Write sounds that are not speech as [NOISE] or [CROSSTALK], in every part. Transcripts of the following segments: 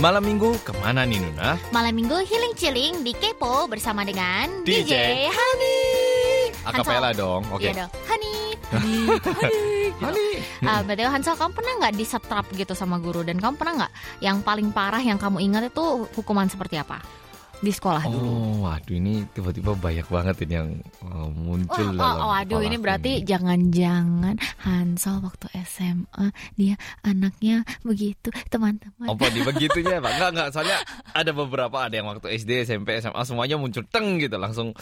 Malam minggu ke mana nih Nuna? Malam minggu healing chilling di Kepo bersama dengan DJ DJ, Honey. Akapela dong, oke. Iya dong. Honey. Honey. Honey. Honey. Ah, BTW Hansel, kamu pernah nggak disetrap gitu sama guru? Dan kamu pernah nggak yang paling parah yang kamu ingat itu hukuman seperti apa? Di sekolah dulu. Oh, waduh ini tiba-tiba banyak banget ini yang uh, muncul Wah, dalam oh, waduh ini berarti jangan-jangan Hansel waktu SMA dia anaknya begitu teman-teman. Apa di begitunya Pak? [LAUGHS] Enggak, enggak. Soalnya ada beberapa ada yang waktu SD, SMP, SMA semuanya muncul teng gitu. Langsung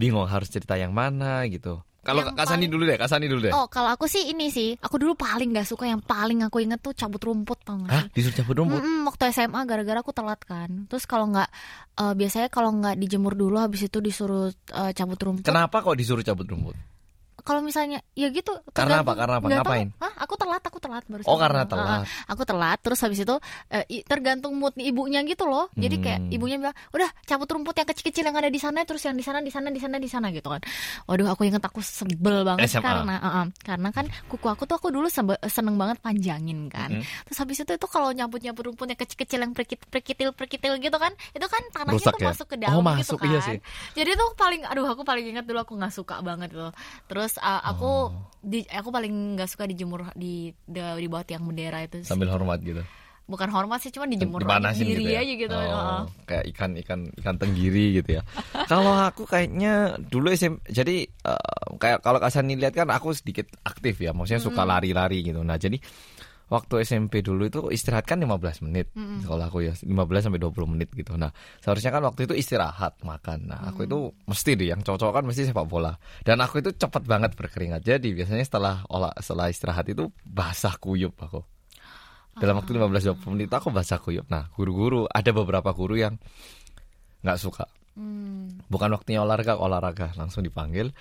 bingung harus cerita yang mana gitu. Kalau Kak Sani paling- dulu deh, Kak Sani dulu deh. Oh kalau aku sih ini sih Aku dulu paling gak suka Yang paling aku inget tuh cabut rumput tau gak Hah? Disuruh cabut rumput? Mm-mm, waktu SMA gara-gara aku telat kan Terus kalau nggak eh, Biasanya kalau nggak dijemur dulu Habis itu disuruh eh, cabut rumput Kenapa kok disuruh cabut rumput? Kalau misalnya Ya gitu Karena apa? Karena apa? tahu. Ngapain? Hah? Aku telat Aku telat baru Oh, karena telat. Aku telat Terus habis itu eh, Tergantung mood ibunya gitu loh Jadi kayak Hmm. ibunya bilang Udah cabut rumput yang kecil-kecil Yang ada di sana Terus yang di sana di sana di sana di sana gitu kan Waduh aku inget aku sebel banget SMA. Karena eh, eh, Karena kan kuku aku tuh Aku dulu sebe- seneng banget panjangin kan Mhm. Terus habis itu itu kalau nyabut-nyabut rumput yang kecil-kecil yang perkit- perkitil-perkitil gitu kan, itu kan tanahnya Rusak tuh ya? masuk ke dalam Oh, gitu masuk, kan. iya sih. Jadi tuh paling aduh aku paling ingat dulu aku nggak suka banget tuh. Terus uh, aku Oh. di aku paling nggak suka dijemur di di, di bawah tiang bendera itu sih. Sambil hormat gitu. Bukan hormat sih, cuma dijemur Dipanasin diri gitu ya? aja gitu. Oh, Heeh. kayak ikan ikan ikan tenggiri gitu ya. [LAUGHS] kalau aku kayaknya dulu SM jadi eh, kayak kalau Kak Sani lihat kan aku sedikit aktif ya, maksudnya suka lari-lari gitu. Nah, jadi waktu SMP dulu itu istirahat kan 15 menit. Kalau aku ya 15 sampai 20 menit gitu. Nah, seharusnya kan waktu itu istirahat makan. Nah, aku itu mesti deh yang cocok kan mesti sepak bola. Dan aku itu cepet banget berkeringat. Jadi biasanya setelah olah setelah istirahat itu basah kuyup aku dalam waktu 15-20 menit aku basah kuyup. Nah, guru-guru ada beberapa guru yang nggak suka. Hmm. Bukan waktunya olahraga, olahraga langsung dipanggil.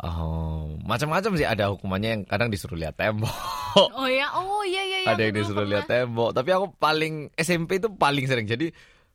Oh, macam-macam sih ada hukumannya yang kadang disuruh lihat tembok, [LAUGHS] Oh ya, oh iya iya iya. ada yang disuruh pernah. lihat tembok. Tapi aku paling SMP itu paling sering. Jadi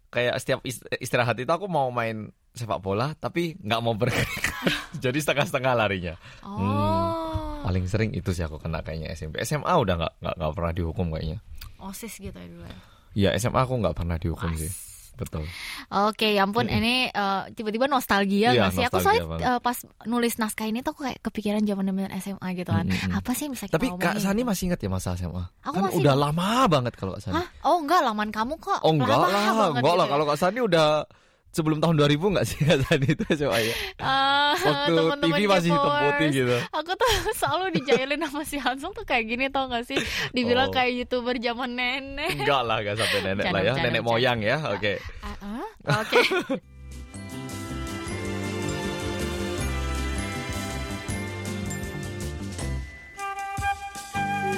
kayak setiap ist- istirahat itu aku mau main sepak bola, tapi nggak mau berkeringat. [LAUGHS] Jadi setengah-setengah larinya. Oh. Paling sering itu sih aku kena kayaknya SMP. SMA udah nggak nggak pernah dihukum kayaknya. OSIS gitu ya dulu. ya. Iya SMA aku nggak pernah dihukum sih. Betul. Oke, ya ampun, ini eh, tiba-tiba nostalgia Iya, nggak sih? Aku soalnya banget. eh, pas nulis naskah ini tuh aku kayak kepikiran zaman zaman SMA gitu kan. Mm-mm. Apa sih yang bisa kita Tapi Kak Sani gitu? masih ingat ya masa SMA? Aku kan masih udah lama banget kalau Kak Sani. Hah? Oh enggak, laman kamu kok. Oh enggak lah, enggak lah. gitu. Kalau Kak Sani udah sebelum tahun 2000 enggak sih Sani itu SMA ya? Eh, Waktu TV masih hitam putih gitu. Aku tuh [LAUGHS] selalu dijailin sama si Hansel tuh kayak gini tau gak sih? Dibilang Oh. kayak youtuber zaman nenek. Enggak lah, enggak sampai nenek lah ya, bercanda, nenek bercanda. moyang ya. Oke. Ah, ah, Oke. [LAUGHS]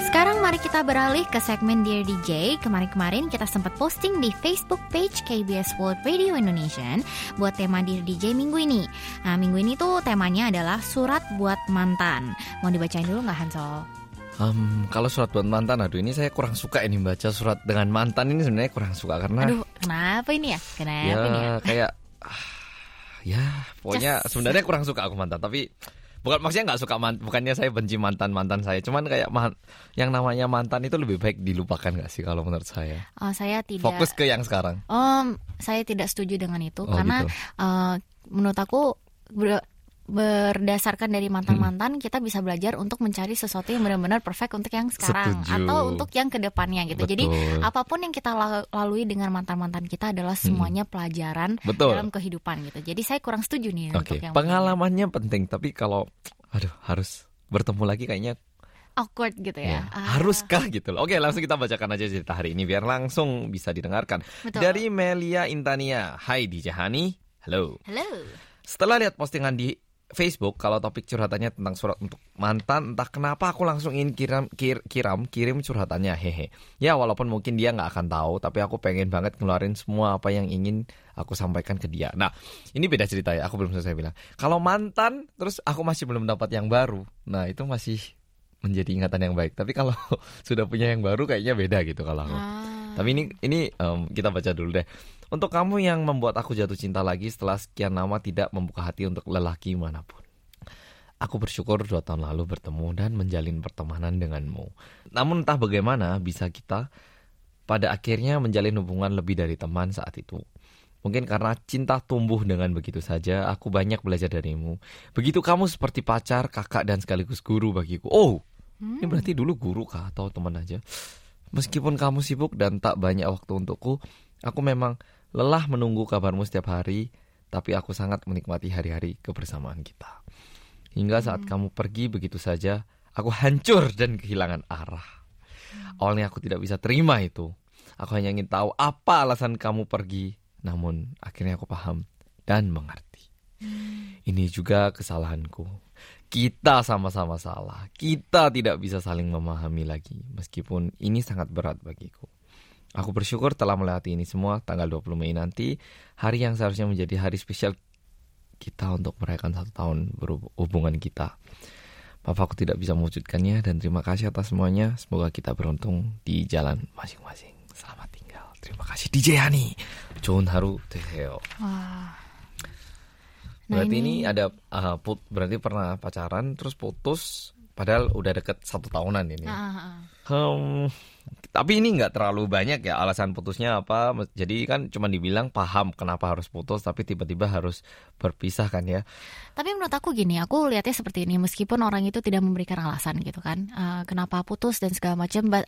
Sekarang mari kita beralih ke segmen Dear DJ. Kemarin-kemarin kita sempat posting di Facebook page KBS World Radio Indonesia buat tema Dear DJ minggu ini. Nah, minggu ini tuh temanya adalah surat buat mantan. Mau dibacain dulu nggak Hansol? Em, kalau surat buat mantan, aduh ini saya kurang suka ini baca surat dengan mantan ini sebenarnya kurang suka karena Aduh, kenapa ini ya? Kenapa ya ini ya? kayak ah, ya pokoknya Just- sebenarnya kurang suka aku mantan tapi bukan maksudnya nggak suka mantan bukannya saya benci mantan mantan saya cuman kayak man- yang namanya mantan itu lebih baik dilupakan nggak sih kalau menurut saya Oh, saya tidak. fokus ke yang sekarang Om, saya tidak setuju dengan itu Oh, karena gitu. eh, menurut aku berdasarkan dari mantan-mantan kita bisa belajar untuk mencari sesuatu yang benar-benar perfect untuk yang sekarang Setuju. atau untuk yang ke depannya gitu. Jadi Betul. apa pun yang kita la- lalui dengan mantan-mantan kita adalah semuanya pelajaran Betul. dalam kehidupan gitu. Jadi saya kurang setuju nih oke untuk yang pengalamannya penting tapi kalau aduh harus bertemu lagi kayaknya awkward gitu ya, ya. Ah, haruskah gitu loh oke langsung kita bacakan aja cerita hari ini biar langsung bisa didengarkan Betul. dari Melia Intania Hai DJ Hani halo Halo. Setelah lihat postingan di Facebook kalau topik curhatannya tentang surat untuk mantan, entah kenapa aku langsung ingin kirim kir, kiram kirim curhatannya hehe. Ya walaupun mungkin dia nggak akan tahu, tapi aku pengen banget ngeluarin semua apa yang ingin aku sampaikan ke dia. Nah ini beda cerita ya, aku belum selesai bilang. Kalau mantan, terus aku masih belum dapat yang baru. Nah itu masih menjadi ingatan yang baik. Tapi kalau [LAUGHS] sudah punya yang baru kayaknya beda gitu kalau aku. Ah. Tapi ini ini em, kita baca dulu deh. Untuk kamu yang membuat aku jatuh cinta lagi setelah sekian lama tidak membuka hati untuk lelaki mana pun. Aku bersyukur dua tahun lalu bertemu dan menjalin pertemanan denganmu. Namun entah bagaimana bisa kita pada akhirnya menjalin hubungan lebih dari teman saat itu. Mungkin karena cinta tumbuh dengan begitu saja, aku banyak belajar darimu. Begitu kamu seperti pacar, kakak, dan sekaligus guru bagiku. Oh, ini berarti dulu guru kah atau teman aja? Meskipun kamu sibuk dan tak banyak waktu untukku, aku memang lelah menunggu kabarmu setiap hari, tapi aku sangat menikmati hari-hari kebersamaan kita. Hingga saat kamu pergi begitu saja, aku hancur dan kehilangan arah. Awalnya aku tidak bisa terima itu. Aku hanya ingin tahu apa alasan kamu pergi. Namun akhirnya aku paham dan mengerti. Ini juga kesalahanku. Kita sama-sama salah. Kita tidak bisa saling memahami lagi. Meskipun ini sangat berat bagiku. Aku bersyukur telah melewati ini semua tanggal 20 Mei nanti, hari yang seharusnya menjadi hari spesial kita untuk merayakan satu tahun berhubungan kita. Maaf aku tidak bisa mewujudkannya dan terima kasih atas semuanya. Semoga kita beruntung di jalan masing-masing. Selamat tinggal. Terima kasih DJ Hani. John Haru Teheo. Nah, berarti ini, ada uh, put, berarti pernah pacaran terus putus padahal udah deket satu tahunan ini. Uh, uh, uh. Hmm tapi ini nggak terlalu banyak ya alasan putusnya apa. Jadi kan cuma dibilang paham kenapa harus putus tapi tiba-tiba harus berpisah kan ya. Tapi menurut aku gini, aku lihatnya seperti ini meskipun orang itu tidak memberikan alasan gitu kan, uh, kenapa putus dan segala macam, but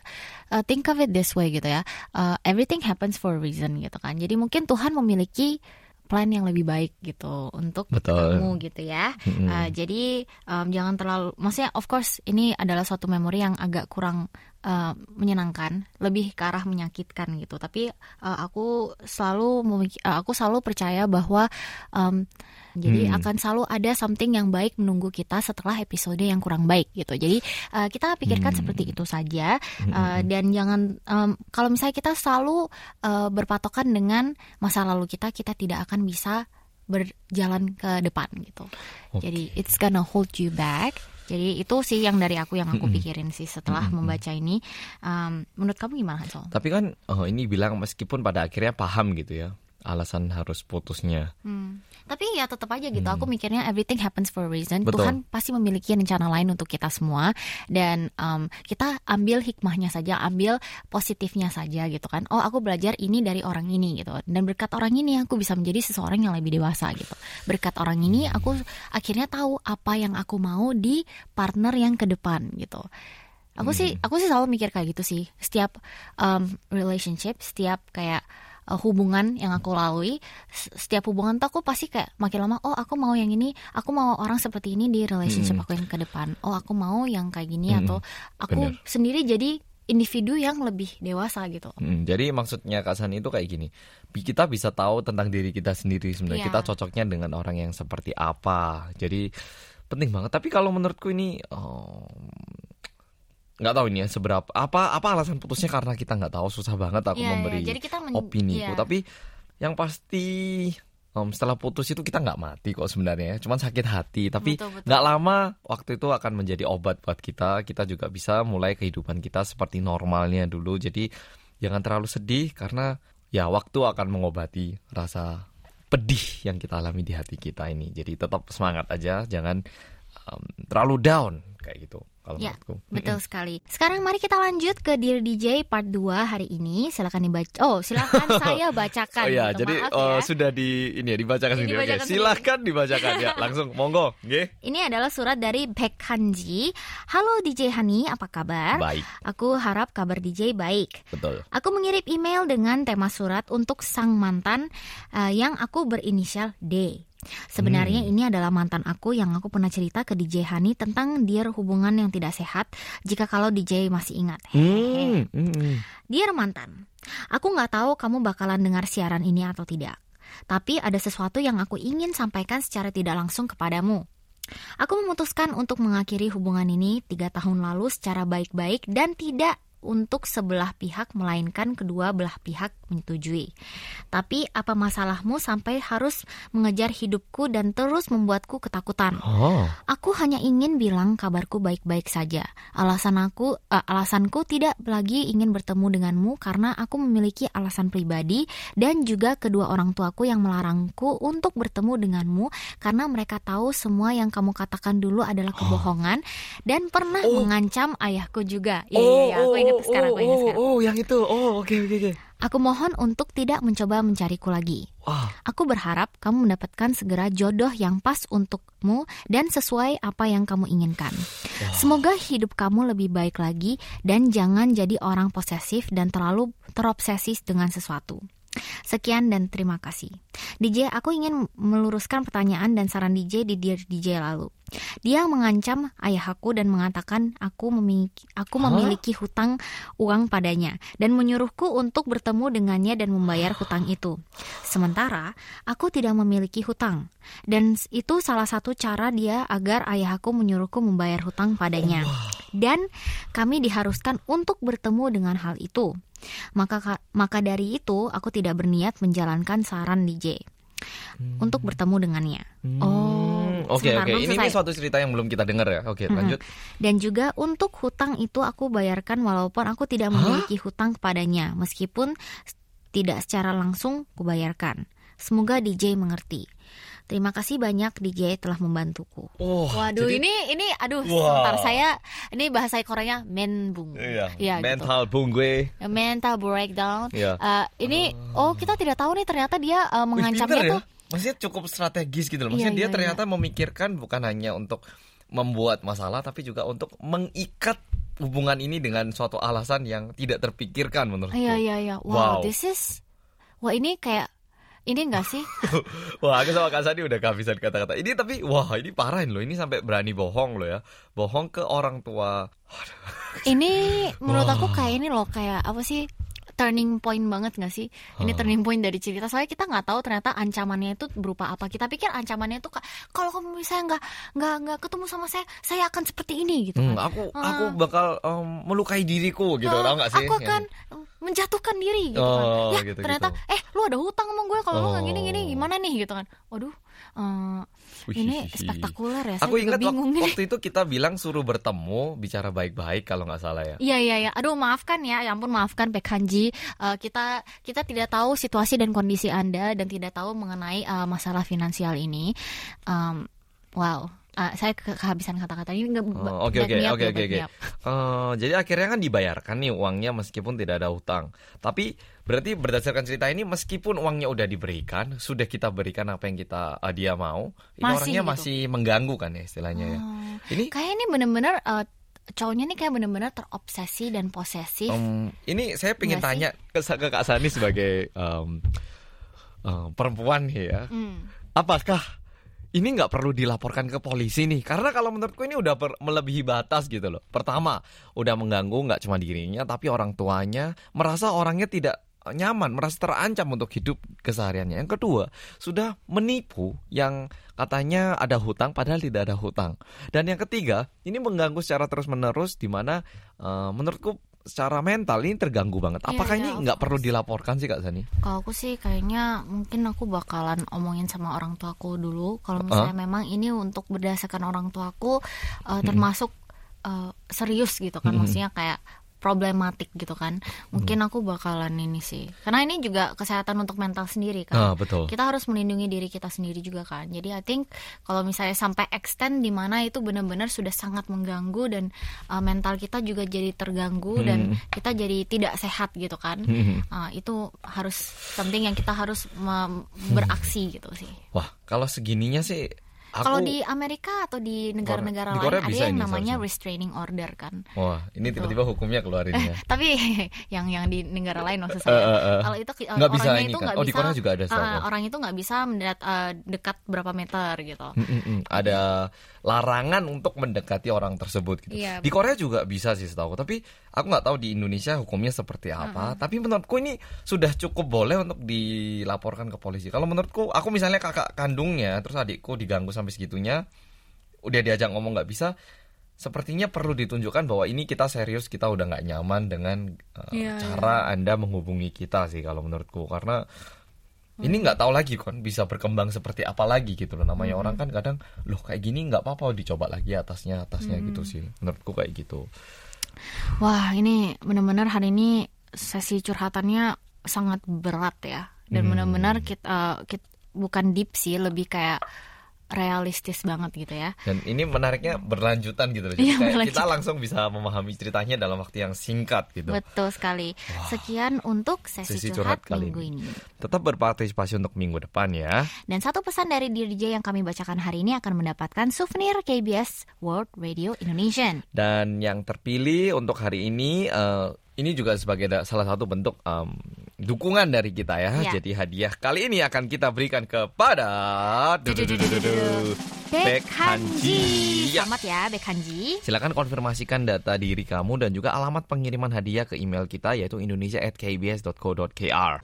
uh, think of it this way gitu ya, uh, everything happens for a reason gitu kan. Jadi mungkin Tuhan memiliki plan yang lebih baik gitu untuk Betul. kamu gitu ya. Mm-mm. Uh, jadi um, jangan terlalu, maksudnya of course ini adalah suatu memori yang agak kurang uh, menyenangkan, lebih ke arah menyakitkan gitu. Tapi uh, aku selalu uh, aku selalu percaya bahwa um, jadi Hmm. akan selalu ada something yang baik menunggu kita setelah episode yang kurang baik gitu. Jadi uh, kita pikirkan Hmm. seperti itu saja uh, dan jangan um, kalau misalnya kita selalu uh, berpatokan dengan masa lalu kita, kita tidak akan bisa berjalan ke depan gitu. Oke. Jadi it's gonna hold you back. Jadi itu sih yang dari aku yang aku pikirin sih setelah membaca ini. Um, menurut kamu gimana Hansol? Tapi kan oh, ini bilang meskipun pada akhirnya paham gitu ya alasan harus putusnya. Hmm. Tapi ya tetap aja gitu. Hmm. Aku mikirnya everything happens for a reason. Betul. Tuhan pasti memiliki rencana lain untuk kita semua dan um, kita ambil hikmahnya saja, ambil positifnya saja gitu kan. Oh, aku belajar ini dari orang ini gitu. Dan berkat orang ini aku bisa menjadi seseorang yang lebih dewasa gitu. Berkat orang ini aku akhirnya tahu apa yang aku mau di partner yang ke depan gitu. Aku sih aku sih selalu mikir kayak gitu sih. Setiap um, relationship, setiap kayak uh, hubungan yang aku lalui setiap hubungan tuh aku pasti kayak makin lama oh aku mau yang ini aku mau orang seperti ini di relationship Hmm. aku yang ke depan oh aku mau yang kayak gini Hmm, atau aku bener. sendiri jadi individu yang lebih dewasa gitu Hmm, jadi maksudnya Kak Sani itu kayak gini. Kita bisa tahu tentang diri kita sendiri sebenarnya. Iya. Kita cocoknya dengan orang yang seperti apa. Jadi penting banget. Tapi kalau menurutku ini oh, nggak tahu ini ya seberapa apa apa alasan putusnya karena kita nggak tahu susah banget aku Iya, iya. memberi jadi kita men- opiniku. iya. Tapi yang pasti em, setelah putus itu kita nggak mati kok sebenarnya. Cuman sakit hati. Tapi nggak lama waktu itu akan menjadi obat buat kita. Kita juga bisa mulai kehidupan kita seperti normalnya dulu. Jadi jangan terlalu sedih karena ya waktu akan mengobati rasa pedih yang kita alami di hati kita ini. Jadi tetap semangat aja, jangan em, terlalu down kayak gitu kalau Ya, menurutku. betul sekali sekarang mari kita lanjut ke Dear DJ part 2 hari ini silakan dibaca oh silakan [LAUGHS] saya bacakan Oh iya, gitu. jadi Maaf oh, ya. sudah di ini ya dibacakan sendiri. Oke, dibacakan silakan dibacakan ya. Langsung [LAUGHS] monggo, nggih. Ini adalah surat dari Baek Hanji. Halo DJ Hani, apa kabar? Baik, Aku harap kabar DJ baik. betul. Aku mengirim email dengan tema surat untuk sang mantan eh, yang aku berinisial D. Sebenarnya ini adalah mantan aku yang aku pernah cerita ke DJ Hani tentang dia hubungan yang tidak sehat jika kalau DJ masih ingat. Hehehe. Hmm, hmm. Dear mantan, aku nggak tahu kamu bakalan dengar siaran ini atau tidak. Tapi ada sesuatu yang aku ingin sampaikan secara tidak langsung kepadamu. Aku memutuskan untuk mengakhiri hubungan ini tiga tahun lalu secara baik-baik dan tidak untuk sebelah pihak melainkan kedua belah pihak menyetujui. Tapi apa masalahmu sampai harus mengejar hidupku dan terus membuatku ketakutan? Oh. Aku hanya ingin bilang kabarku baik-baik saja. Alasan aku, eh, alasanku tidak lagi ingin bertemu denganmu karena aku memiliki alasan pribadi dan juga kedua orang tuaku yang melarangku untuk bertemu denganmu karena mereka tahu semua yang kamu katakan dulu adalah kebohongan dan pernah Oh. mengancam ayahku juga. Iya, iya, iya, aku ingat sekarang, aku ingat oh, sekarang. oh, yang itu. Oh, oke, oke, oke. Aku mohon untuk tidak mencoba mencariku lagi. Wah, Aku berharap kamu mendapatkan segera jodoh yang pas untukmu dan sesuai apa yang kamu inginkan. Semoga hidup kamu lebih baik lagi dan jangan jadi orang posesif dan terlalu terobsesi dengan sesuatu. Sekian dan terima kasih. DJ, aku ingin meluruskan pertanyaan dan saran DJ di Dear DJ lalu. Dia mengancam ayahku dan mengatakan aku memiliki, aku memiliki hutang uang padanya dan menyuruhku untuk bertemu dengannya dan membayar hutang itu. Sementara aku tidak memiliki hutang dan itu salah satu cara dia agar ayahku menyuruhku membayar hutang padanya. Dan kami diharuskan untuk bertemu dengan hal itu. Maka ka- maka dari itu aku tidak berniat menjalankan saran DJ untuk bertemu dengannya. Oh, Hmm, oke, sebentar, oke. belum Ini, ini suatu cerita yang belum kita dengar ya. Oke, Mm-mm. lanjut. Dan juga untuk hutang itu aku bayarkan walaupun aku tidak memiliki hutang kepadanya, meskipun tidak secara langsung kubayarkan. Semoga DJ mengerti. Terima kasih banyak DJ telah membantuku. Oh, Waduh, jadi- ini ini aduh, Wow. sebentar saya ini bahasa Koreanya menbung. Iya, Iya, gitu. mental bung gue. Mental breakdown. Iya. Eh, ini oh kita tidak tahu nih ternyata dia Wih, mengancamnya ya. tuh Maksudnya cukup strategis gitu loh. Maksudnya Iya, dia iya, ternyata memikirkan bukan hanya untuk membuat masalah tapi juga untuk mengikat hubungan ini dengan suatu alasan yang tidak terpikirkan menurutku. Iya iya iya. Wow, Wow. this is Wah, ini kayak ini enggak sih? [LAUGHS] Wah, aku sama Kak Sandi udah kehabisan kata-kata. Ini tapi wah, ini parahin loh. Ini sampai berani bohong loh ya. Bohong ke orang tua. Ini menurut Wah. aku kayak ini loh kayak apa sih turning point banget gak sih? Ini turning point dari cerita. Soalnya kita nggak tahu ternyata ancamannya itu berupa apa. Kita pikir ancamannya itu ka- kalau kamu misalnya nggak nggak nggak ketemu sama saya, saya akan seperti ini gitu Hmm, kan. aku Ah. aku bakal em, melukai diriku gitu, Ah, tau gak sih? Aku akan menjatuhkan diri gitu kan. Oh, Ya gitu, ternyata gitu. eh lu ada hutang sama gue kalau lu nggak gini gini Oh. gimana nih gitu kan. Waduh, eh, Wih, ini spektakuler ya. Saya Aku ingat bingung nih. waktu itu kita bilang suruh bertemu, bicara baik-baik kalau nggak salah ya. Iya iya iya. Aduh maafkan ya, ya ampun maafkan Pekhanji. Eh, kita kita tidak tahu situasi dan kondisi Anda dan tidak tahu mengenai eh, masalah finansial ini. Em, wow. Eh, saya ke- kehabisan kata-kata ini nggak Oh, Oke oke oke oke Jadi akhirnya kan dibayarkan nih uangnya meskipun tidak ada hutang. Tapi berarti berdasarkan cerita ini meskipun uangnya udah diberikan, sudah kita berikan apa yang kita eh, dia mau, ini Masih orangnya gitu. masih mengganggu kan ya istilahnya ya. Oh. Ini Kayak ini bener-bener eh, cowoknya nih kayak bener-bener terobsesi dan posesif. em, ini saya Nggak pengen sih? tanya ke, ke Kak Sani sebagai em, eh, perempuan ya. Hmm. apakah ini nggak perlu dilaporkan ke polisi nih? Karena kalau menurutku ini udah per- melebihi batas gitu loh. Pertama, udah mengganggu nggak cuma dirinya, tapi orang tuanya merasa orangnya tidak nyaman, merasa terancam untuk hidup kesehariannya. Yang kedua, sudah menipu yang katanya ada hutang padahal tidak ada hutang. Dan yang ketiga, ini mengganggu secara terus-menerus di mana eh, menurutku secara mental ini terganggu banget. Iya, Apakah iya, ini of nggak perlu dilaporkan sih Kak Sani? Kalau aku sih kayaknya mungkin aku bakalan omongin sama orang tuaku dulu. Kalau misalnya memang ini untuk berdasarkan orang tuaku eh, termasuk eh, serius gitu kan, Mm-mm. maksudnya kayak problematik gitu kan. Mungkin aku bakalan ini sih. Karena ini juga kesehatan untuk mental sendiri kan. Ah, betul. Kita harus melindungi diri kita sendiri juga kan. Jadi I think kalau misalnya sampai extend di mana itu benar-benar sudah sangat mengganggu dan uh, mental kita juga jadi terganggu dan kita jadi tidak sehat gitu kan. Hmm. Uh, itu harus penting yang kita harus beraksi gitu sih. Wah, kalau segininya sih aku Kalau di Amerika atau di negara-negara lain ada yang namanya seharusnya. restraining order kan. Wah, ini tiba-tiba hukumnya keluar ini ya. [LAUGHS] Tapi yang yang di negara lain maksud saya. Eh, eh, eh. Kalau itu uh, Nggak bisa orangnya ini itu kan? nggak Oh, di bisa. Korea juga ada, uh, orang itu nggak bisa mendekat uh, dekat berapa meter gitu. Mm, mm, mm. Ada larangan untuk mendekati orang tersebut gitu. Iya, Di Korea juga bisa sih setahu aku, tapi aku nggak tahu di Indonesia hukumnya seperti apa. Tapi menurutku ini sudah cukup boleh untuk dilaporkan ke polisi. Kalau menurutku, aku misalnya kakak kandungnya, terus adikku diganggu sampai segitunya, udah diajak ngomong nggak bisa, sepertinya perlu ditunjukkan bahwa ini kita serius, kita udah nggak nyaman dengan uh, Iya, cara Anda menghubungi kita sih kalau menurutku. Karena ini nggak tahu lagi kan bisa berkembang seperti apa lagi gitu loh. Namanya orang kan kadang loh kayak gini nggak apa-apa dicoba lagi atasnya atasnya gitu sih. Menurutku kayak gitu Wah, ini benar-benar hari ini sesi curhatannya sangat berat ya. Dan Hmm. benar-benar kita, kita bukan deep sih, lebih kayak realistis banget gitu ya. dan ini menariknya berlanjutan gitu loh jadi Iya, kayak kita langsung bisa memahami ceritanya dalam waktu yang singkat gitu Betul sekali. Sekian untuk sesi, Sesi curhat, curhat kali minggu ini. ini. tetap berpartisipasi untuk minggu depan ya Dan satu pesan dari DJ yang kami bacakan hari ini akan mendapatkan souvenir KBS World Radio Indonesia. Dan yang terpilih untuk hari ini eh, ini juga sebagai salah satu bentuk em, dukungan dari kita ya. Ya. Jadi hadiah kali ini akan kita berikan kepada Bek Hanji. Ya. Selamat ya Bek Hanji. Silakan konfirmasikan data diri kamu dan juga alamat pengiriman hadiah ke email kita yaitu indonesia@kbs.co.kr.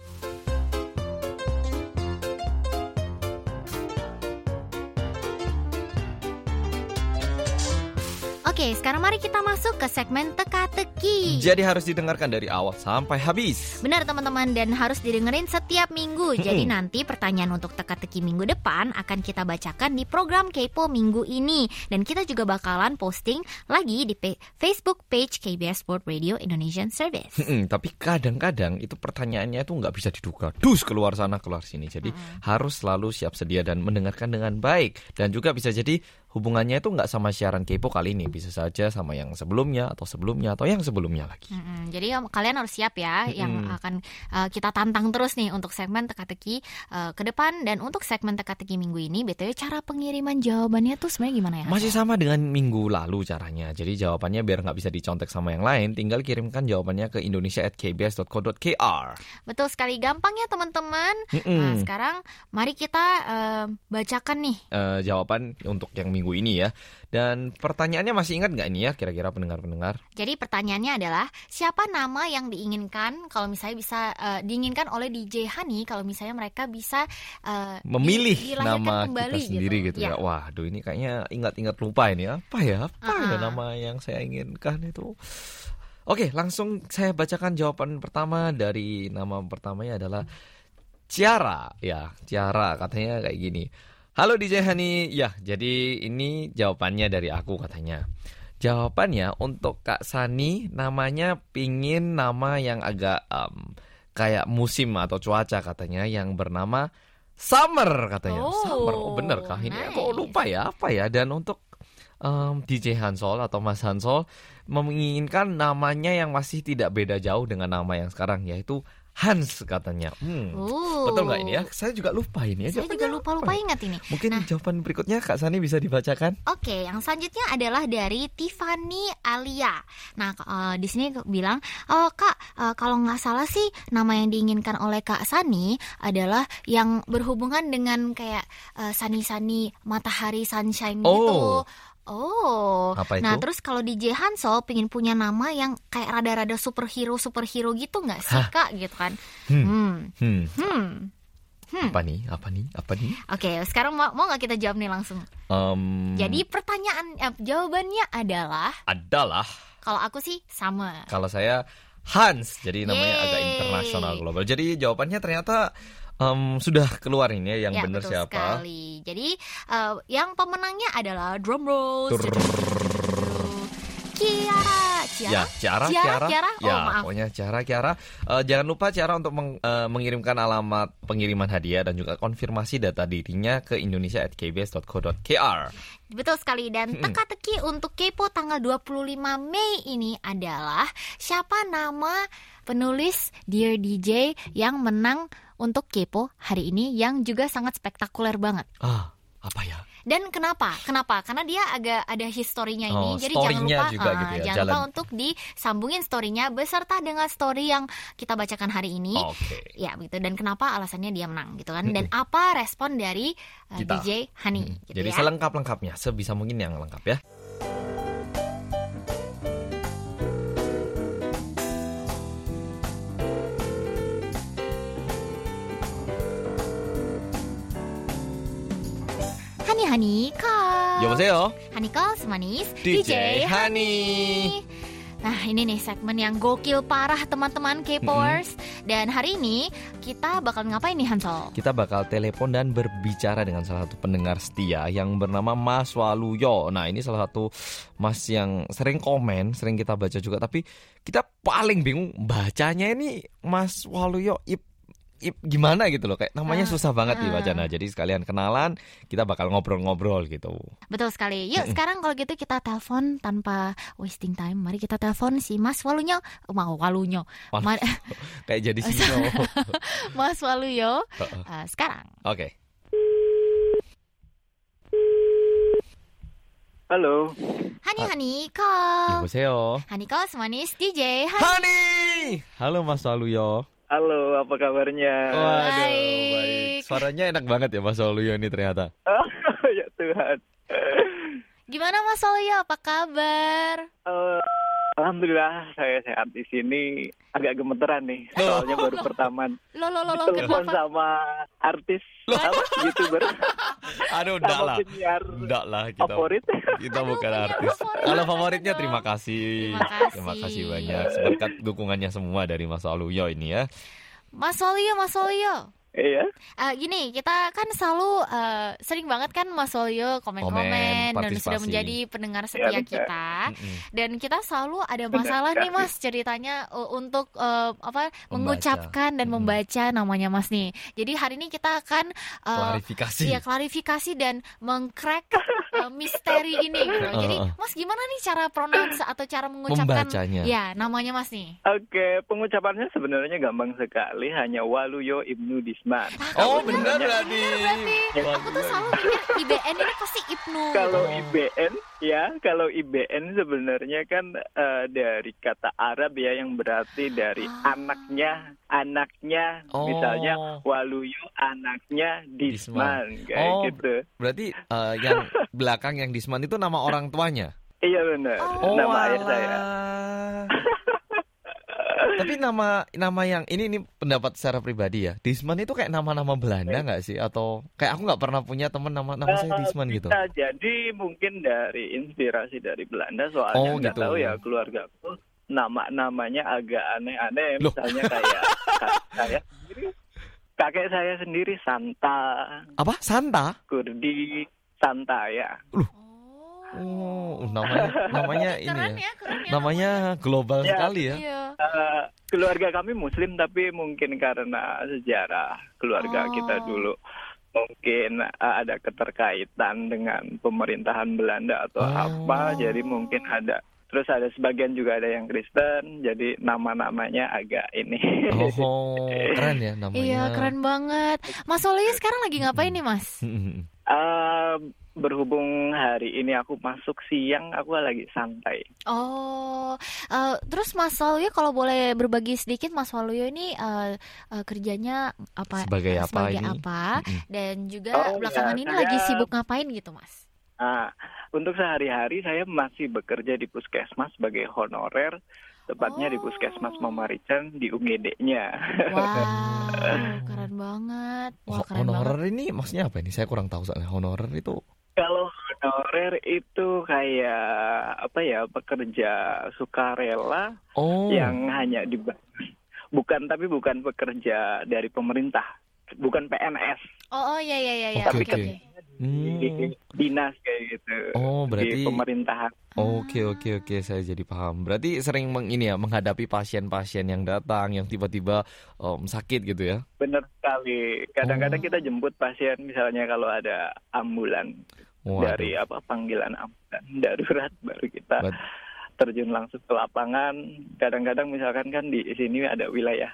Oke, sekarang mari kita masuk ke segmen teka-teki. Jadi harus didengarkan dari awal sampai habis. Benar teman-teman dan harus didengerin setiap minggu. Jadi nanti pertanyaan untuk teka-teki minggu depan akan kita bacakan di program Kepo minggu ini dan kita juga bakalan posting lagi di Facebook page KBS World Radio Indonesian Service. Mm-mm, tapi kadang-kadang itu pertanyaannya itu nggak bisa diduga. Dus keluar sana keluar sini. Jadi harus selalu siap sedia dan mendengarkan dengan baik. Dan juga bisa jadi hubungannya itu nggak sama siaran kepo kali ini. Bisa saja sama yang sebelumnya atau sebelumnya atau yang sebelumnya lagi. Mm-mm, jadi um, kalian harus siap ya yang akan uh, kita tantang terus nih untuk segmen teka-teki uh, ke depan dan untuk segmen teka-teki minggu ini btw cara pengiriman jawabannya tuh sebenarnya gimana ya? Masih sama dengan minggu lalu caranya. Jadi jawabannya biar nggak bisa dicontek sama yang lain, tinggal kirimkan jawabannya ke indonesia@kbs.co.kr. Betul sekali gampang ya teman-teman. Mm-mm. Nah, sekarang mari kita uh, bacakan nih. Eh, jawaban untuk yang minggu ini ya. Dan pertanyaannya masih ingat nggak ini ya kira-kira pendengar-pendengar? Jadi pertanyaannya adalah siapa nama yang diinginkan kalau misalnya bisa uh, diinginkan oleh DJ Hani kalau misalnya mereka bisa uh, memilih nama kembali kita sendiri gitu, Ya. ya. Waduh ini kayaknya ingat-ingat lupa ini apa ya? Apa ya Ah. nama yang saya inginkan itu? Oke, langsung saya bacakan jawaban pertama dari nama pertamanya adalah Ciara. Ya, Ciara katanya kayak gini. Halo DJ Hani. Ya, jadi ini jawabannya dari aku katanya. Jawabannya untuk Kak Sani namanya pingin nama yang agak em, kayak musim atau cuaca katanya yang bernama Summer katanya. Oh, Summer. Oh bener kah ini? nice. Kok lupa ya apa ya? Dan untuk em, DJ Hansol atau Mas Hansol menginginkan namanya yang masih tidak beda jauh dengan nama yang sekarang yaitu Hans katanya. Hmm. Oh. Betul nggak ini ya? Saya juga lupa ini ya. Saya juga lupa-lupa ingat ini. Mungkin Nah. jawaban berikutnya Kak Sani bisa dibacakan? Oke, yang selanjutnya adalah dari Tiffany Alia. Nah, eh, di sini bilang, oh, kak, eh, kalau nggak salah sih nama yang diinginkan oleh Kak Sani adalah yang berhubungan dengan kayak eh, sani-sani matahari sunshine gitu. Oh. Apa nah itu? terus kalau DJ Hansol pengen punya nama yang kayak rada-rada superhero superhero gitu nggak sih kak gitu kan? Hmm, Hmm. hmm. Hmm. Apa nih? Apa nih? Apa nih? Oke, sekarang mau mau nggak kita jawab nih langsung? Em, Jadi pertanyaan eh, jawabannya adalah adalah kalau aku sih sama. kalau saya Hans, jadi namanya agak Yeay. internasional global. Jadi jawabannya ternyata em, sudah keluar ini ya yang ya, benar betul siapa? sekali. Jadi eh, yang pemenangnya adalah drum roll. Kiara. Ya, Ciara, Ciara, Ciara, Ciara? Oh, ya, maaf. pokoknya Ciara, Ciara. Eh, jangan lupa Ciara untuk meng- eh, mengirimkan alamat pengiriman hadiah dan juga konfirmasi data dirinya ke indonesia@kbs.co.kr. Betul sekali dan teka-teki untuk kepo tanggal 25 Mei ini adalah siapa nama penulis Dear DJ yang menang untuk kepo hari ini yang juga sangat spektakuler banget. Ah, apa ya? Dan kenapa? Kenapa? Karena dia agak ada historinya ini. Oh, Jadi jangan lupa juga ah, gitu ya, jangan jalan. lupa untuk disambungin storynya beserta dengan story yang kita bacakan hari ini. Oke. Ya, begitu. Dan kenapa alasannya dia menang gitu kan? Dan apa respon dari uh, Kita. DJ Hani Hmm, gitu Jadi ya. selengkap-lengkapnya, sebisa mungkin yang lengkap ya. Hani Hani Kak. 여보세요. Haniko semanis DJ Hani. Nah ini nih segmen yang gokil parah teman-teman K-Powers Dan hari ini kita bakal ngapain nih Hansol? Kita bakal telepon dan berbicara dengan salah satu pendengar setia yang bernama Mas Waluyo. Nah, ini salah satu Mas yang sering komen, sering kita baca juga, tapi kita paling bingung bacanya ini Mas Waluyo ip, ip gimana gitu loh kayak namanya Ah, susah banget ah. dibaca. Nah, jadi sekalian kenalan, kita bakal ngobrol-ngobrol gitu. Betul sekali Yuk sekarang kalau gitu kita telepon tanpa wasting time Mari kita telepon si Mas Waluyo Mau Waluyo Walu- Ma- [LAUGHS] Kayak jadi sino. [LAUGHS] Mas Waluyo Heeh. eh, Sekarang Oke. Halo. Hani Ah. Haniko 여보세요. Haniko semanis DJ Hani Hani. Halo Mas Waluyo. Halo, apa kabarnya? Waduh, Baik. baik. Suaranya enak banget ya Mas Waluyo ini ternyata. [LAUGHS] ya Tuhan. Gimana Mas Waluyo apa kabar? Eh, Alhamdulillah saya sehat di sini. Agak gemeteran nih, Oh. soalnya baru pertama Lo lo lo lo telepon sama artis apa youtuber [LAUGHS] Aduh, enggak sama lah. Enggak lah kita. favorit. Kita Aduh, bukan artis. favorit Kalau favoritnya dong? terima kasih. Terima kasih. banyak. Seberkat dukungannya semua dari Mas Waluyo ini ya. マあそうマうまあ Iya. Eh, gini, kita kan selalu eh, sering banget kan Mas Waluyo komen-komen Komen, dan sudah menjadi pendengar setia benar. kita. Mm-mm. Dan kita selalu ada Benar masalah nih. Mas ceritanya uh, untuk uh, apa Membaca. mengucapkan dan Mm-mm. membaca namanya Mas nih. Jadi hari ini kita akan uh, Klarifikasi. ya klarifikasi dan mengcrack uh, misteri ini gitu. [LAUGHS] Jadi Uh, uh. Mas gimana nih cara pronounce atau cara mengucapkan Membacanya. ya namanya Mas nih? Oke, pengucapannya sebenarnya gampang sekali, hanya Waluyo Ibnu Disman. Oh, Kalau benar berarti. Berarti aku tuh selalu pikir IBN ini pasti Ibnu. Kalau Oh. IBN ya, kalau IBN sebenarnya kan eh, dari kata Arab ya yang berarti dari Ah. anaknya, anaknya Oh. misalnya Waluyo anaknya Disman kayak Oh. gitu. Berarti eh, yang belakang yang Disman itu nama orang tuanya. Iya benar, Oh, nama ayah saya. [LAUGHS] Tapi nama nama yang ini ini pendapat secara pribadi ya. Disman itu kayak nama-nama Belanda nggak sih? Atau kayak aku nggak pernah punya teman nama nama saya Eh, Disman gitu. bisa jadi mungkin dari inspirasi dari Belanda soalnya Oh, nggak gitu. tahu ya keluargaku nama-namanya agak aneh-aneh Loh. misalnya kayak sendiri kakek saya sendiri Santa Apa? Santa? Kurdi Santa ya Oh, namanya namanya ini keren ya. ya, keren ya. Namanya global Ya. sekali ya. Iya. Eh, keluarga kami Muslim tapi mungkin karena sejarah keluarga Oh. kita dulu mungkin eh, ada keterkaitan dengan pemerintahan Belanda atau Oh. apa jadi mungkin ada terus ada sebagian juga ada yang Kristen jadi nama-namanya agak ini Oh, [LAUGHS] keren ya namanya. Iya, keren banget. Mas Waluyo sekarang lagi ngapain nih, Mas? [LAUGHS] Eh, berhubung hari ini aku masuk siang aku lagi santai Oh, eh, terus Mas Waluyo kalau boleh berbagi sedikit, Mas Waluyo ini eh, eh, kerjanya apa? Sebagai apa sebagai ini? apa? Dan juga Oh, belakangan ya, ini saya- lagi sibuk ngapain gitu, Mas? Ah, untuk sehari-hari saya masih bekerja di puskesmas sebagai honorer, tepatnya di Oh. puskesmas Mamarican di UGD-nya. Wow, [LAUGHS] keren banget. Wah, keren banget. Honorer ini maksudnya apa ini? Saya kurang tahu soalnya honorer itu. Kalau honorer itu kayak apa ya pekerja sukarela Oh. yang hanya di bukan tapi bukan pekerja dari pemerintah, bukan PNS, Oh, oh iya iya iya iya. Oke, Oke oke. Hmm. di dinas kayak gitu. Oh, berarti di pemerintahan. Oke oke oke saya jadi paham. Berarti sering meng, ini ya menghadapi pasien-pasien yang datang yang tiba-tiba em, sakit gitu ya. Benar sekali. Kadang-kadang Oh. kita jemput pasien misalnya kalau ada ambulan Waduh. dari apa panggilan ambulan darurat [LAUGHS] baru kita Bet- terjun langsung ke lapangan. Kadang-kadang misalkan kan di sini ada wilayah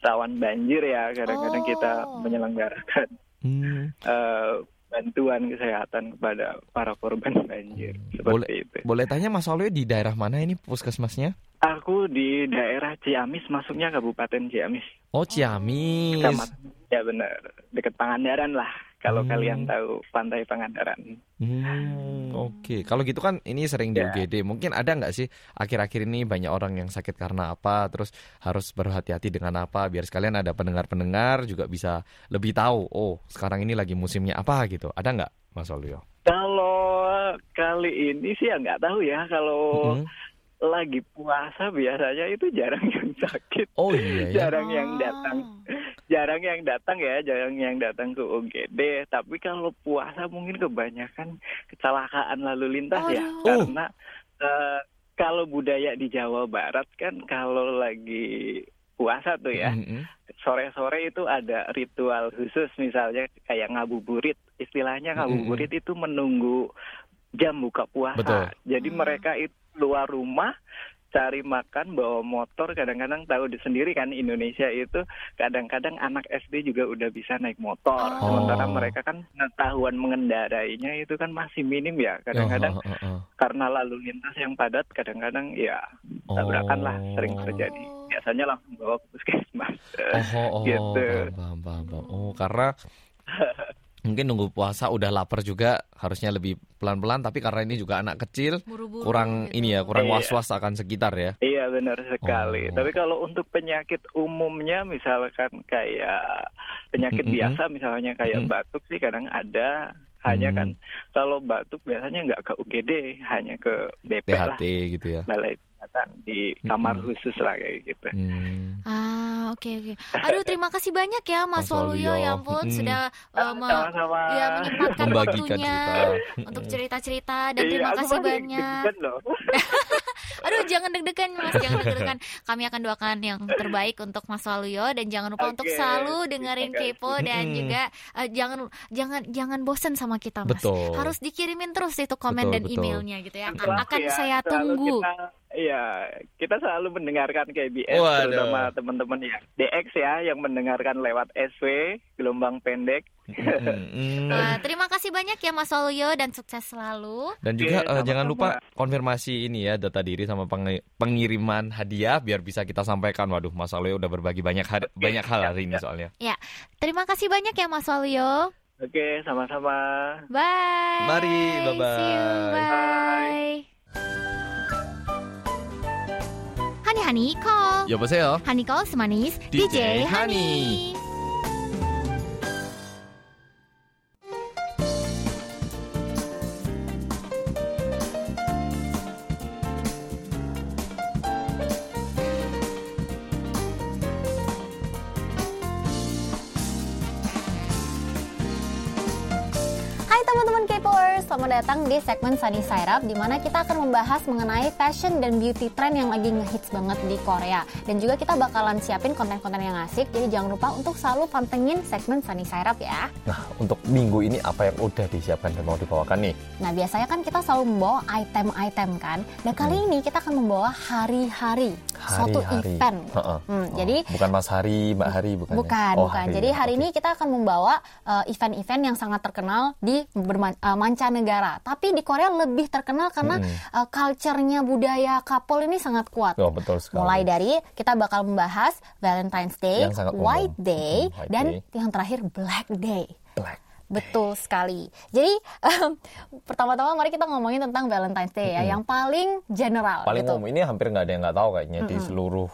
rawan banjir ya. Kadang-kadang kita Oh. menyelenggarakan Hmm, eh, bantuan kesehatan kepada para korban banjir Boleh- seperti itu. boleh tanya Mas Waluyo di daerah mana ini puskesmasnya? Aku di daerah Ciamis, masuknya Kabupaten Ciamis. Oh Ciamis. Kecamatan. Ya benar, dekat Pangandaran lah. Kalau Hmm. kalian tahu pantai Pangandaran. Hmm, oke. Kalau gitu kan ini sering di Ya. UGD. Mungkin ada nggak sih akhir-akhir ini banyak orang yang sakit karena apa, terus harus berhati-hati dengan apa, biar sekalian ada pendengar-pendengar juga bisa lebih tahu. Oh, sekarang ini lagi musimnya apa gitu. Ada nggak, Mas Waluyo? Kalau kali ini sih ya nggak tahu ya. Kalau Mm-mm. lagi puasa biasanya itu jarang yang sakit. Oh iya ya. Jarang yang Oh. datang. Jarang yang datang ya, jarang yang datang ke UGD. Tapi kalau puasa mungkin kebanyakan kecelakaan lalu lintas ya. Aduh. Karena eh, kalau budaya di Jawa Barat kan kalau lagi puasa tuh ya, Mm-mm. sore-sore itu ada ritual khusus misalnya kayak ngabuburit. Istilahnya ngabuburit itu menunggu jam buka puasa. Betul. Jadi Hmm. mereka itu keluar rumah cari makan bawa motor kadang-kadang tahu di sendiri kan Indonesia itu kadang-kadang anak SD juga udah bisa naik motor Oh. sementara mereka kan pengetahuan mengendarainya itu kan masih minim ya kadang-kadang Oh, oh, oh, oh. karena lalu lintas yang padat kadang-kadang ya tabrakan lah sering Oh. terjadi biasanya langsung bawa ke puskesmas Oh, oh, [LAUGHS] Gitu. paham, paham, paham, paham. Oh, karena [LAUGHS] mungkin nunggu puasa udah lapar juga harusnya lebih pelan-pelan tapi karena ini juga anak kecil Buru-buru kurang gitu. ini ya kurang Iya. was-was akan sekitar ya. Iya benar sekali. Oh. Tapi kalau untuk penyakit umumnya misalkan kayak penyakit Mm-mm. biasa misalnya kayak Mm-mm. batuk sih kadang ada. Hanya Mm. kan kalau batuk biasanya nggak ke UGD, hanya ke BP lah, gitu ya. balai kesehatan di kamar Mm-mm. khusus lah kayak gitu. Hmm. Ah, oke oke. Aduh, terima kasih banyak ya Mas, Mas Waluyo. Ya ampun, Mm. sudah uh, me- Sama-sama. ya menyempatkan Membagikan waktunya cerita. untuk cerita-cerita dan Iya, terima kasih banyak. [LAUGHS] Aduh, jangan deg-degan Mas, jangan deg-degan. Kami akan doakan yang terbaik untuk Mas Waluyo dan jangan lupa untuk Oke, selalu dengerin. Kepo dan Mm-mm. juga eh, jangan jangan jangan bosen sama kita Mas. Betul. Harus dikirimin terus itu komen Betul, dan betul. emailnya gitu ya. Akan ya, saya tunggu. Kita, iya, kita selalu mendengarkan KBS Waduh. terutama teman-teman yang DX ya yang mendengarkan lewat SW gelombang pendek. Hmm. Eh, terima kasih banyak ya Mas Waluyo dan sukses selalu. Dan juga Oke, eh, jangan lupa konfirmasi ini ya data diri sama peng- pengiriman hadiah biar bisa kita sampaikan. Waduh, Mas Aleo udah berbagi banyak had- banyak hal hari ini soalnya. Terima kasih banyak ya Mas Waluyo. Oke, sama-sama. Bye. Mari, bye-bye. See you. Bye. Hani Hani call. 여보세요. Hani call semanis DJ DJ, Hani. Hai Datang di segmen Sunny Side Up di mana kita akan membahas mengenai fashion dan beauty trend yang lagi ngehits banget di Korea. Dan juga kita bakalan siapin konten-konten yang asik, jadi jangan lupa untuk selalu pantengin segmen Sunny Side Up ya. Nah, untuk minggu ini apa yang udah disiapkan dan mau dibawakan nih? Nah biasanya kan kita selalu membawa item-item kan. Dan kali ini kita akan membawa hari-hari, suatu Hari-hari. event. Heeh. Hmm, Oh, Jadi bukan Mas Hari, Mbak Hari, bukan. ya? Bukan, Oh, bukan. Jadi hari Oke. ini kita akan membawa uh, event-event yang sangat terkenal di berman- uh, mancanegara. Tapi di Korea lebih terkenal karena Mm-mm. uh, culture-nya budaya couple ini sangat kuat. Oh, betul sekali. Mulai dari kita bakal membahas Valentine's Day. White Day, Mm, White dan Day. yang terakhir Black Day. Black. Betul sekali. Jadi em, [LAUGHS] pertama-tama mari kita ngomongin tentang Valentine's Day ya, yang paling general. Paling gitu. umum ini hampir nggak ada yang nggak tahu kayaknya di seluruh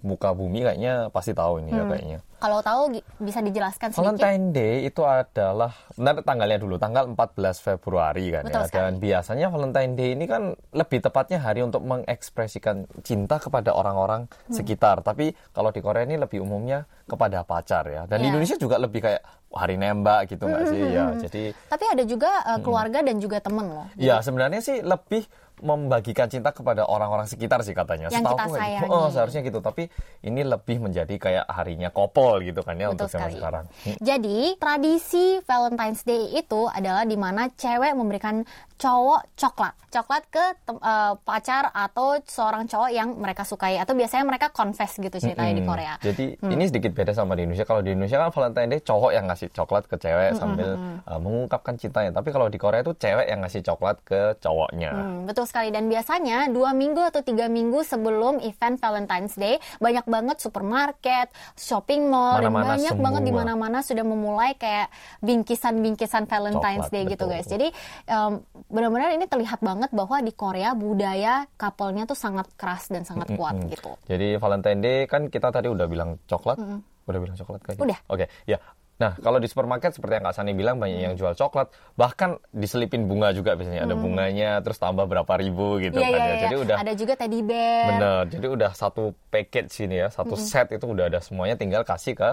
muka bumi kayaknya pasti tahu ini ya Mm. kayaknya. Kalau tahu bisa dijelaskan sedikit. Valentine Day itu adalah benar tanggalnya dulu tanggal 14 Februari kan Betul ya. Dan biasanya Valentine Day ini kan lebih tepatnya hari untuk mengekspresikan cinta kepada orang-orang Hmm. sekitar. Tapi kalau di Korea ini lebih umumnya kepada pacar ya. Dan di Iya. Indonesia juga lebih kayak hari nembak gitu nggak sih ya. Jadi Tapi ada juga uh, keluarga dan juga temen loh. Ya sebenarnya sih lebih membagikan cinta kepada orang-orang sekitar sih katanya. Yang kita Setahu kayak gitu. sayangi. Oh, seharusnya gitu. Tapi ini lebih menjadi kayak harinya couple gitu kan ya Betul untuk zaman sekarang. Hmm. Jadi tradisi Valentine's Day itu adalah di mana cewek memberikan cowok coklat, coklat ke eh, pacar atau seorang cowok yang mereka sukai atau biasanya mereka confess gitu ceritanya di Mm-mm. Korea. Jadi Hmm. ini sedikit beda sama di Indonesia. Kalau di Indonesia kan Valentine Day cowok yang ngasih coklat ke cewek Hmm, sambil uh, mengungkapkan cintanya. Tapi kalau di Korea itu cewek yang ngasih coklat ke cowoknya. Hmm, betul sekali dan biasanya dua minggu atau tiga minggu sebelum event Valentine's Day banyak banget supermarket, shopping mall dan Mana-mana banyak semua. banget di mana-mana sudah memulai kayak bingkisan-bingkisan Valentine's Coklat, Day gitu betul. guys. Jadi em, benar-benar ini terlihat banget bahwa di Korea budaya couple-nya tuh sangat keras dan sangat kuat Mm-mm. gitu. Jadi Valentine Day kan kita tadi udah bilang coklat. Udah bilang coklat kan? Udah. Oke, ya. Nah, kalau di supermarket seperti yang Kak Sani bilang banyak yang jual coklat, bahkan diselipin bunga juga biasanya ada bunganya, terus tambah berapa ribu gitu Hmm. Iya, kan iya, ya. iya. Jadi udah Ada juga teddy bear. bener. Jadi udah satu package sini ya, satu set itu udah ada semuanya, tinggal kasih ke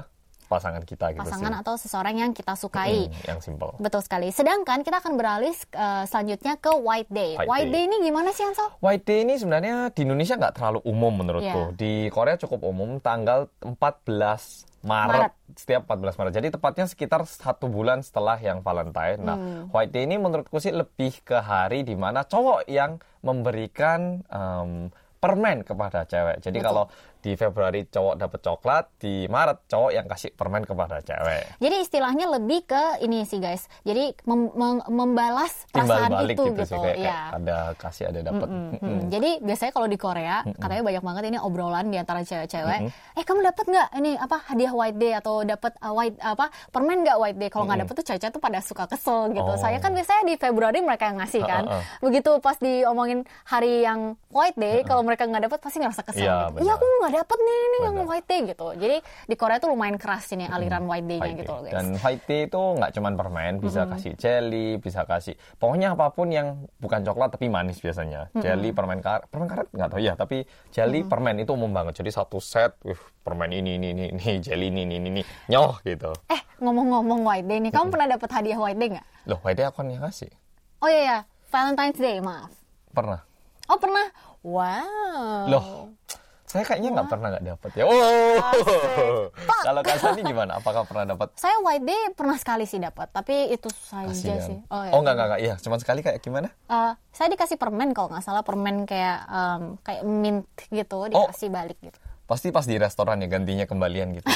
pasangan kita gitu Pasangan sih. atau seseorang yang kita sukai. Hmm, yang simple. Betul sekali. Sedangkan kita akan beralih eh, selanjutnya ke White Day. White White, Day. Day. ini gimana sih Ansel? White Day ini sebenarnya di Indonesia nggak terlalu umum menurutku. Iya. Di Korea cukup umum tanggal 14 Maret, Maret. setiap 14 Maret. Jadi tepatnya sekitar satu bulan setelah yang Valentine. Nah, Hmm. White Day ini menurutku sih lebih ke hari di mana cowok yang memberikan em, permen kepada cewek. Jadi Betul. kalau di Februari cowok dapat coklat, di Maret cowok yang kasih permen kepada cewek. Jadi istilahnya lebih ke ini sih guys. Jadi mem- mem- membalas Timbal perasaan balik itu gitu, sih kayak, Iya. kayak ada kasih ada dapat. Hmm, Jadi biasanya kalau di Korea katanya banyak banget ini obrolan di antara cewek-cewek. Eh kamu dapat nggak ini apa hadiah White Day atau dapat uh, white apa permen nggak White Day? Kalau nggak dapat tuh cewek-cewek tuh pada suka kesel gitu. Oh. Saya kan biasanya di Februari mereka yang ngasih kan. Ha, Begitu pas diomongin hari yang White Day, kalau mereka nggak dapat pasti ngerasa kesel. Iya, gitu. Benar. aku nggak dapat nih ini yang. White Day gitu. Jadi di Korea tuh lumayan keras ini aliran White Day-nya gitu Day. loh guys. Dan white tea itu nggak cuman permen, bisa kasih jelly, bisa kasih pokoknya apa pun yang bukan coklat tapi manis biasanya. Jelly, permen karet, permen karet nggak tahu ya, tapi jelly, permen itu umum banget. Jadi satu set, wih, permen ini, ini, ini, ini, jelly ini, ini, ini, nyoh gitu. Eh ngomong-ngomong White Day nih, kamu pernah dapat hadiah White Day nggak? Loh, white day aku yang kasih. Oh iya ya, Valentine's Day maaf. Pernah. Oh pernah? Wow. Loh, saya kayaknya nggak pernah nggak dapat ya. Wow. Kalau Kak Sani gimana? Apakah pernah dapat? Saya White Day pernah sekali sih dapat, tapi itu saja sih. Oh, ya. Oh nggak nggak nggak, iya, cuma sekali kayak gimana? Eh, saya dikasih permen kalau nggak salah permen kayak em, kayak mint gitu dikasih balik gitu. Pasti pas di restoran ya gantinya kembalian gitu. [LAUGHS]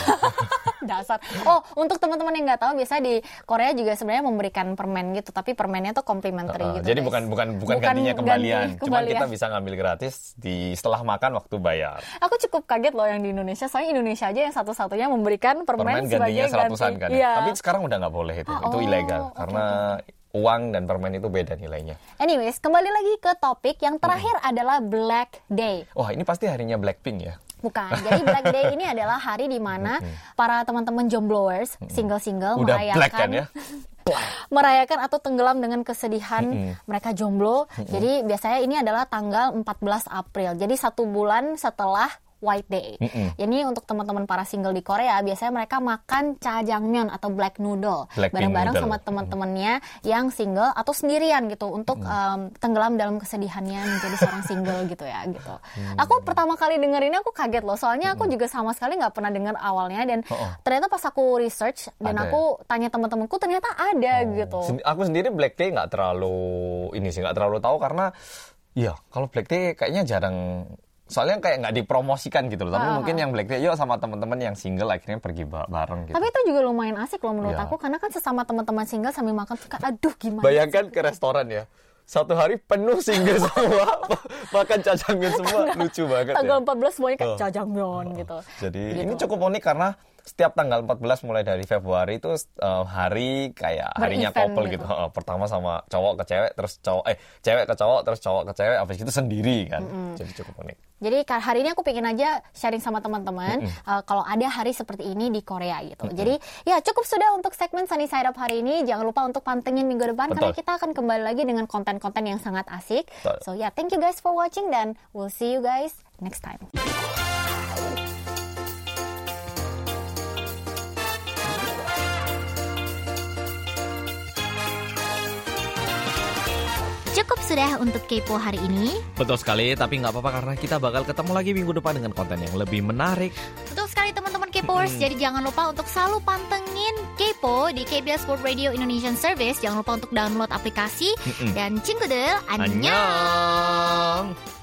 Dasar. Oh, untuk teman-teman yang nggak tahu, biasa di Korea juga sebenarnya memberikan permen gitu, tapi permennya tuh complimentary Uh, gitu. jadi guys. bukan bukan bukan, gantinya ganti kembalian. Cuman kembalian. kita bisa ngambil gratis di setelah makan waktu bayar. Aku cukup kaget loh yang di Indonesia. Soalnya Indonesia aja yang satu-satunya memberikan permen, Permen sebagai gantinya seratusan ganti. kan. Iya. ya. Tapi sekarang udah nggak boleh itu. Ah, itu oh, ilegal oke, karena uang dan permen itu beda nilainya. Anyways, kembali lagi ke topik yang terakhir adalah Black Day. Wah, ini pasti harinya Blackpink ya. Bukan. Jadi Black Day ini adalah hari di mana para teman-teman jombloers, single-single Udah merayakan black kan ya? [LAUGHS] merayakan atau tenggelam dengan kesedihan mereka jomblo. Jadi biasanya ini adalah tanggal 14 April. Jadi satu bulan setelah White Day. Ini untuk teman-teman para single di Korea biasanya mereka makan jajangmyeon atau black noodle bareng-bareng sama teman-temannya yang single atau sendirian gitu untuk em, tenggelam dalam kesedihannya menjadi seorang single gitu ya gitu. Aku pertama kali denger ini aku kaget loh soalnya aku juga sama sekali nggak pernah dengar awalnya dan Oh, oh. ternyata pas aku research dan Ada ya? aku tanya teman-temanku ternyata ada gitu. Sen- Aku sendiri Black Day nggak terlalu ini sih nggak terlalu tahu karena ya kalau Black Day kayaknya jarang soalnya kayak nggak dipromosikan gitu loh. Tapi Ah, mungkin yang Black Day yuk sama teman-teman yang single akhirnya pergi ba- bareng gitu. Tapi itu juga lumayan asik loh menurut Iya. aku karena kan sesama teman-teman single sambil makan suka aduh gimana. Bayangkan ke restoran ya. Satu hari penuh single [LAUGHS] semua makan cacangnya semua lucu banget Tanggal ya. 14 semuanya kayak Oh. gitu. Jadi Gitu. ini cukup unik karena setiap tanggal 14 mulai dari Februari itu eh, hari kayak harinya couple gitu. gitu. Eh, pertama sama cowok ke cewek terus cowok eh cewek ke cowok terus cowok ke cewek habis itu sendiri kan. Jadi cukup unik. Jadi hari ini aku pengen aja sharing sama teman-teman uh, kalau ada hari seperti ini di Korea gitu. Jadi ya cukup sudah untuk segmen Sunny Side Up hari ini. Jangan lupa untuk pantengin minggu depan karena Betul. kita akan kembali lagi dengan konten-konten yang sangat asik. Betul. So ya, thank you guys for watching dan we'll see you guys next time. Cukup sudah untuk kepo hari ini. Betul sekali, tapi nggak apa-apa karena kita bakal ketemu lagi minggu depan dengan konten yang lebih menarik. Betul sekali teman-teman Kepoers. Jadi jangan lupa untuk selalu pantengin Kepo di KBS World Radio Indonesian Service. Jangan lupa untuk download aplikasi. Dan cingkudel, annyeong! Annyeong!